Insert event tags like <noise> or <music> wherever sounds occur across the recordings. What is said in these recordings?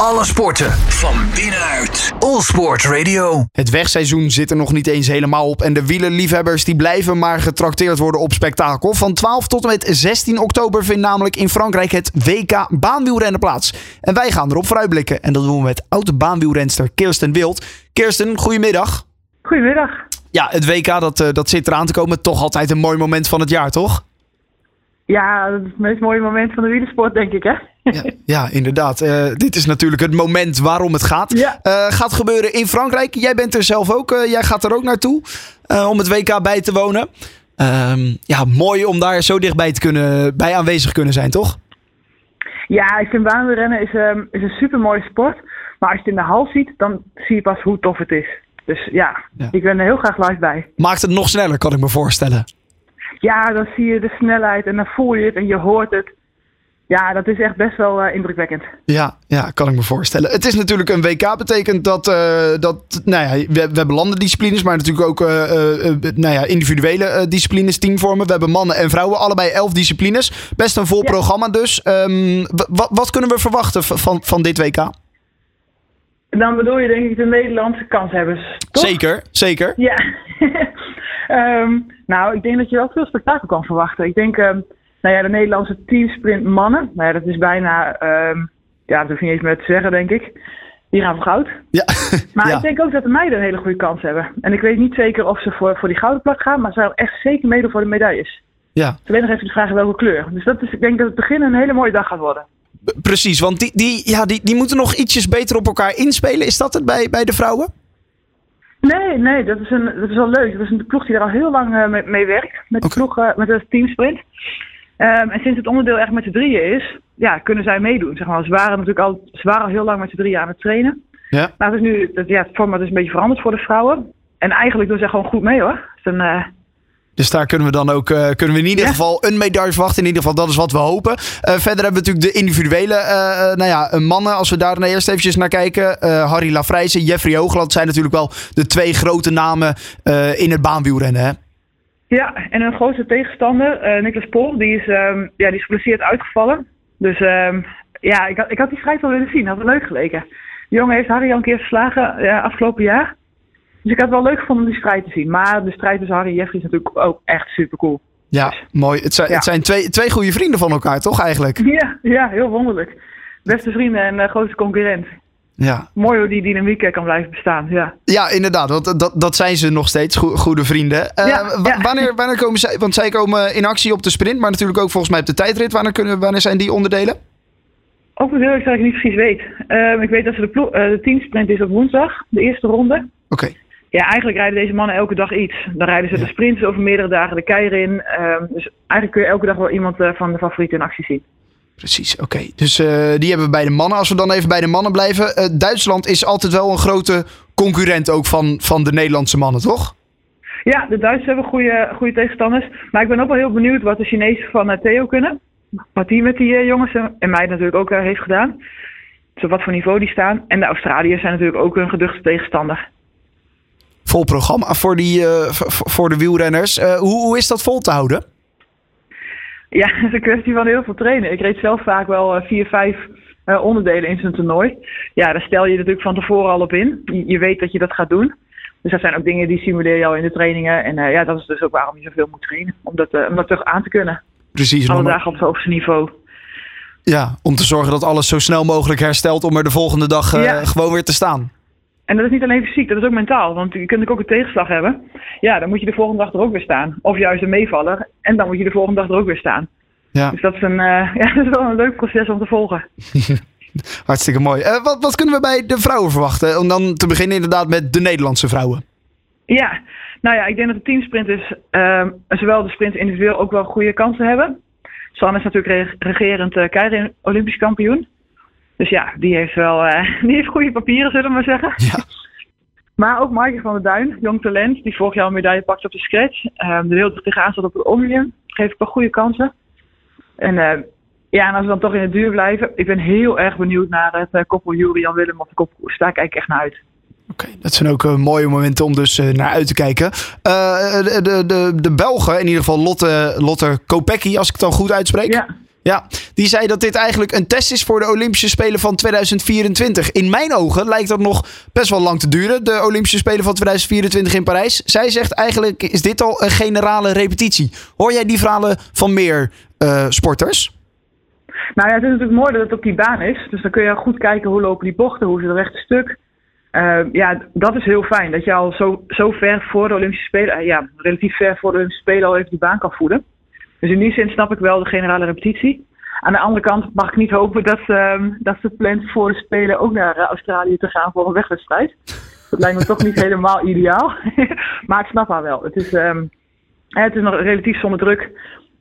Alle sporten van binnenuit. All Sport Radio. Het wegseizoen zit er nog niet eens helemaal op. En de wielerliefhebbers die blijven maar getrakteerd worden op spektakel. Van 12 tot en met 16 oktober vindt namelijk in Frankrijk het WK baanwielrennen plaats. En wij gaan erop vooruitblikken. En dat doen we met oude baanwielrenster Kirsten Wild. Kirsten, goedemiddag. Goedemiddag. Ja, het WK dat, eh, dat zit eraan te komen. Toch altijd een mooi moment van het jaar, toch? Ja, dat is het meest mooie moment van de wielersport, denk ik, hè? Ja, ja inderdaad. Eh, dit is natuurlijk het moment waarom het gaat. Ja. Eh, gaat gebeuren in Frankrijk. Jij bent er zelf ook. eh, jij gaat er ook naartoe om het WK bij te wonen. Ehm, ja, mooi om daar zo dichtbij te kunnen, bij aanwezig kunnen zijn, toch? Ja, ik vind baanwielrennen is, ehm, is een super mooie sport. Maar als je het in de hal ziet, dan zie je pas hoe tof het is. Dus ja, Ja. ik ben er heel graag live bij. Maakt het nog sneller, kan ik me voorstellen. Ja, dan zie je de snelheid en dan voel je het en je hoort het. Ja, dat is echt best wel eh, indrukwekkend. Ja, ja, kan ik me voorstellen. Het is natuurlijk een WK, betekent dat, eh, dat nou ja, we, we hebben landendisciplines, maar natuurlijk ook eh, nou ja, individuele disciplines, teamvormen. We hebben mannen en vrouwen, allebei elf disciplines. Best een vol Ja. programma dus. Ehm, wa- wa- wat kunnen we verwachten van, van dit WK? Dan bedoel je denk ik de Nederlandse kanshebbers, toch? Zeker, zeker. Ja. <laughs> Ehm, nou, ik denk dat je wel veel spektakel kan verwachten. Ik denk, ehm, nou ja, de Nederlandse teamsprint mannen. Nou ja, dat is bijna, ehm, ja, dat hoef je niet eens meer te zeggen, denk ik. Die gaan voor goud. Ja. <laughs> Maar ja. ik denk ook dat de meiden een hele goede kans hebben. En ik weet niet zeker of ze voor, voor die gouden plak gaan, maar ze gaan echt zeker meedoen voor de medailles. ja, weet nog even de vraag welke kleur. Dus dat is, ik denk dat het begin een hele mooie dag gaat worden. Precies. Want die, die, ja, die, die moeten nog ietsjes beter op elkaar inspelen. Is dat het bij, bij de vrouwen? Nee, nee, dat is, een, dat is wel leuk. Dat is een ploeg die er al heel lang eh, mee, mee werkt. Met de ploeg, eh, met de teamsprint. Ehm, en sinds het onderdeel echt met z'n drieën is, ja, kunnen zij meedoen. Zeg maar. Ze waren natuurlijk al, ze waren al heel lang met z'n drieën aan het trainen. Ja. Maar het is nu, het, ja, het format is een beetje veranderd voor de vrouwen. En eigenlijk doen ze gewoon goed mee hoor. Het is een, eh, Dus daar kunnen we dan ook eh, kunnen we in ieder Ja. geval een medaille verwachten. In ieder geval, dat is wat we hopen. Eh, verder hebben we natuurlijk de individuele eh, nou ja, mannen. Als we daar dan eerst eventjes naar kijken. Harry Lafrijzen, Jeffrey Hoogland zijn natuurlijk wel de twee grote namen in het baanwielrennen. Hè? Ja, en een grootste tegenstander, Niklas Pol, die is, ehm, ja, die is geblesseerd uitgevallen. Dus ehm, ja, ik had, ik had die strijd wel willen zien. Dat had wel leuk geleken. Jongen heeft Harry al een keer verslagen afgelopen jaar. Dus ik had het wel leuk gevonden om die strijd te zien. Maar de strijd tussen Harry en Jeffrey is natuurlijk ook echt super cool. Ja, mooi. Het zijn, Ja. het zijn twee, twee goede vrienden van elkaar, toch eigenlijk? Ja, ja heel wonderlijk. Beste vrienden en eh, grootste concurrent. Ja, Mooi hoe die dynamiek eh, kan blijven bestaan. Ja. ja inderdaad. Want dat, dat zijn ze nog steeds, goe- goede vrienden. Eh, Ja, wa- ja. Wanneer, wanneer komen zij? Want zij komen in actie op de sprint, maar natuurlijk ook volgens mij op de tijdrit. Wanneer, kunnen, wanneer zijn die onderdelen? Ook moet heel erg dat ik niet precies weet. Ehm, ik weet dat ze de, eh, de teamsprint is op woensdag, de eerste ronde. Oké. Ja, eigenlijk rijden deze mannen elke dag iets. Dan rijden ze de sprints over meerdere dagen de keirin in. Ehm, dus eigenlijk kun je elke dag wel iemand eh, van de favorieten in actie zien. Precies, oké. Dus eh, die hebben we bij de mannen. Als we dan even bij de mannen blijven. eh, Duitsland is altijd wel een grote concurrent ook van, van de Nederlandse mannen, toch? Ja, de Duitsers hebben goede, goede tegenstanders. Maar ik ben ook wel heel benieuwd wat de Chinezen van Theo kunnen. Wat die met die jongens en mij natuurlijk ook heeft gedaan. Dus op wat voor niveau die staan. En de Australiërs zijn natuurlijk ook een geduchte tegenstander. Vol programma voor, die, eh, voor de wielrenners. Eh, hoe, hoe is dat vol te houden? Ja, <laughs> het is een kwestie van heel veel trainen. Ik reed zelf vaak wel eh, vier, vijf onderdelen in zo'n toernooi. Ja, daar stel je natuurlijk van tevoren al op in. Je, je weet dat je dat gaat doen. Dus dat zijn ook dingen die simuleer je al in de trainingen. En ja, dat is dus ook waarom je zoveel moet trainen. Om dat, om dat toch aan te kunnen. Precies. Alle dagen op het hoogste niveau. ja, om te zorgen dat alles zo snel mogelijk herstelt om er de volgende dag Ja. gewoon weer te staan. En dat is niet alleen fysiek, dat is ook mentaal. Want je kunt ook een tegenslag hebben. Ja, dan moet je de volgende dag er ook weer staan. Of juist een meevaller. En dan moet je de volgende dag er ook weer staan. Ja, Dus dat is, een, eh, <laughs> ja, dat is wel een leuk proces om te volgen. <laughs> hartstikke mooi. Eh, wat, wat kunnen we bij de vrouwen verwachten? Om dan te beginnen inderdaad met de Nederlandse vrouwen. Ja, nou ja, ik denk dat de teamsprinters ehm zowel de sprint individueel ook wel goede kansen hebben. Sanne is natuurlijk re- regerend uh, keirin Olympisch kampioen. Dus ja, die heeft wel eh, <laughs> die heeft goede papieren, zullen we maar zeggen. Ja. Maar ook Maaike van der Duin, jong talent, die vorig jaar een medaille pakte op de scratch. Ehm de dicht tegenaan staat op het Omnium. Geef ik wel goede kansen. En eh, ja, en als we dan toch in het duur blijven. Ik ben heel erg benieuwd naar het eh, koppel Julian Willem op de kopkoers. Daar kijk ik echt naar uit. Oké, dat zijn ook eh, mooie momenten om dus naar uit te kijken. De, de, de, de Belgen, in ieder geval Lotte, Lotte Kopecky, als ik het dan goed uitspreek. Ja, Ja, die zei dat dit eigenlijk een test is voor de Olympische Spelen van 2024. In mijn ogen lijkt dat nog best wel lang te duren, de Olympische Spelen van 2024 in Parijs. Zij zegt eigenlijk is dit al een generale repetitie. Hoor jij die verhalen van meer uh, sporters? Nou ja, het is natuurlijk mooi dat het op die baan is. Dus dan kun je goed kijken hoe lopen die bochten, hoe is het rechte stuk. Uh, ja, dat is heel fijn. Dat je al zo, zo ver voor de Olympische Spelen, uh, ja, relatief ver voor de Olympische Spelen al even die baan kan voelen. Dus in die zin snap ik wel de generale repetitie. Aan de andere kant mag ik niet hopen dat, uh, dat ze plant voor de Spelen ook naar Australië te gaan voor een wegwedstrijd. Dat lijkt me toch niet helemaal ideaal. <laughs> maar ik snap haar wel. Het is, um, het is nog relatief zonder druk.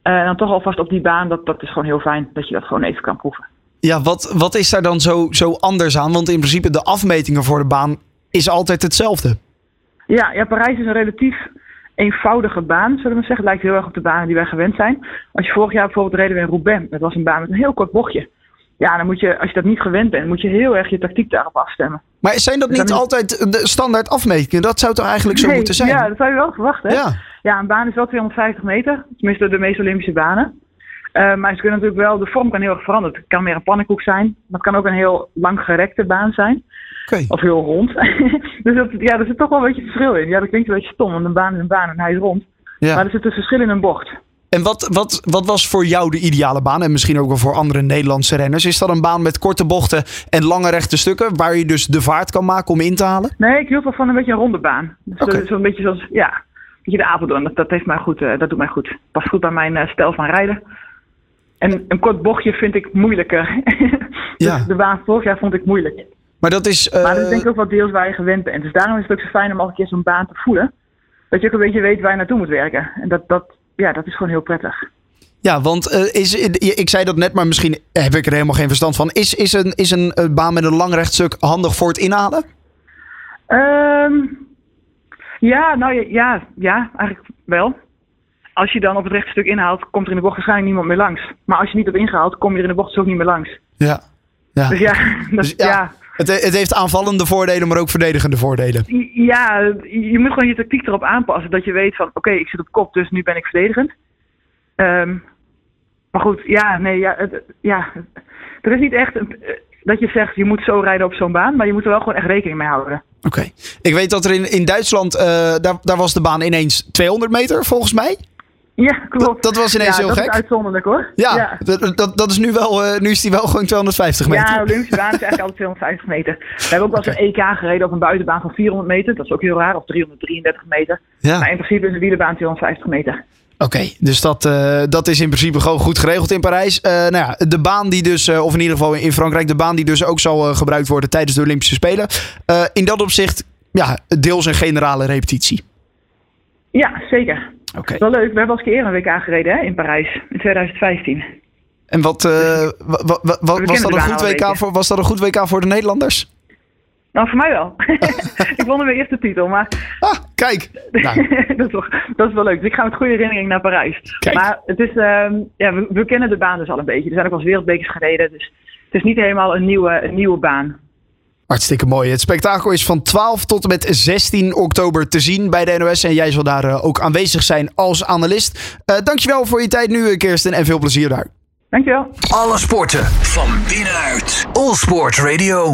Eh, en dan toch alvast op die baan, dat, dat is gewoon heel fijn dat je dat gewoon even kan proeven. Ja, wat, wat is daar dan zo, zo anders aan? Want in principe de afmetingen voor de baan is altijd hetzelfde. Ja, ja Parijs is een relatief eenvoudige baan, zullen we zeggen. Lijkt heel erg op de banen die wij gewend zijn. Als je vorig jaar bijvoorbeeld reden we in Roubaix. Dat was een baan met een heel kort bochtje. Ja, dan moet je, als je dat niet gewend bent, moet je heel erg je tactiek daarop afstemmen. Maar zijn dat dus niet altijd de standaard afmetingen? Dat zou toch eigenlijk zo moeten zijn? Ja, dat zou je wel verwachten. Ja. ja, een baan is wel 250 meter. Tenminste, de meeste Olympische banen. Uh, maar ze kunnen natuurlijk wel, de vorm kan heel erg veranderen. Het kan meer een pannenkoek zijn. Maar het kan ook een heel lang gerekte baan zijn. Okay. Of heel rond. <laughs> dus dat, ja, er zit toch wel een beetje verschil in. Ja, dat klinkt een beetje stom, want een baan is een baan en hij is rond. Ja. Maar er zit een verschil in een bocht. En wat, wat, wat was voor jou de ideale baan? En misschien ook wel voor andere Nederlandse renners. Is dat een baan met korte bochten en lange rechte stukken? Waar je dus de vaart kan maken om in te halen? Nee, ik hield wel van een beetje een ronde baan. Dus okay. Zo'n beetje zoals, ja, een beetje de Apeldoorn. Dat, dat, heeft mij goed, uh, dat doet mij goed. Past goed bij mijn uh, stijl van rijden. En een kort bochtje vind ik moeilijker. <laughs> dus ja. de baan vorig jaar vond ik moeilijk. Maar dat is... Uh... Maar dat is denk ik ook wel deels waar je gewend bent. Dus daarom is het ook zo fijn om al een keer zo'n baan te voelen. Dat je ook een beetje weet waar je naartoe moet werken. En dat, dat, ja, dat is gewoon heel prettig. Ja, want uh, is, ik zei dat net, maar misschien heb ik er helemaal geen verstand van. Is, is, een, is een baan met een lang rechtstuk handig voor het inhalen? Um, ja, nou ja, ja, eigenlijk wel. Als je dan op het rechtstuk inhaalt, komt er in de bocht waarschijnlijk niemand meer langs. Maar als je niet hebt ingehaald, kom je er in de bocht dus ook niet meer langs. Ja. ja. Dus ja, <laughs> dat, dus ja. ja. Het, het, heeft aanvallende voordelen, maar ook verdedigende voordelen. Ja, je moet gewoon je tactiek erop aanpassen. Dat je weet van, oké, ik zit op kop, dus nu ben ik verdedigend. Um, maar goed, ja, nee, ja, het, ja, er is niet echt een, dat je zegt, je moet zo rijden op zo'n baan. Maar je moet er wel gewoon echt rekening mee houden. Oké. Ik weet dat er in, in Duitsland, uh, daar, daar was de baan ineens 200 meter volgens mij. Ja, klopt. Dat, dat was ineens ja, heel dat gek. Is uitzonderlijk hoor. Ja, ja. Dat, dat, dat, is nu wel, uh, nu is die wel gewoon 250 meter. Ja, de Olympische baan is eigenlijk altijd 250 meter. We hebben ook wel eens een EK gereden op een buitenbaan van 400 meter. Dat is ook heel raar, of 333 meter. Ja. Maar in principe is een wielerbaan 250 meter. Oké, dus dat, uh, dat is in principe gewoon goed geregeld in Parijs. Uh, nou ja, de baan die dus, uh, of in ieder geval in Frankrijk, de baan die dus ook zal gebruikt worden tijdens de Olympische Spelen. in dat opzicht, ja, deels een generale repetitie. Ja, zeker. Oké. Okay. Wel leuk. We hebben als keer eerder een WK gereden hè, in Parijs in 2015. En wat, wat was, dat een goed WK voor, was dat een goed WK voor de Nederlanders? Nou, voor mij wel. <laughs> <laughs> ik won mijn eerste titel, maar... Ah, kijk! Nou. <laughs> dat, is wel, dat is wel leuk. Dus ik ga met goede herinnering naar Parijs. Kijk. Maar het is, uh, ja, we, we, kennen de baan dus al een beetje. Er zijn ook wel eens wereldbekers gereden, dus het is niet helemaal een nieuwe, een nieuwe baan. Hartstikke mooi. Het spektakel is van 12 tot en met 16 oktober te zien bij de NOS. En jij zal daar uh, ook aanwezig zijn als analist. Uh, dankjewel voor je tijd nu, Kirsten, en veel plezier daar. Dankjewel. Alle sporten van binnenuit. All Sport Radio.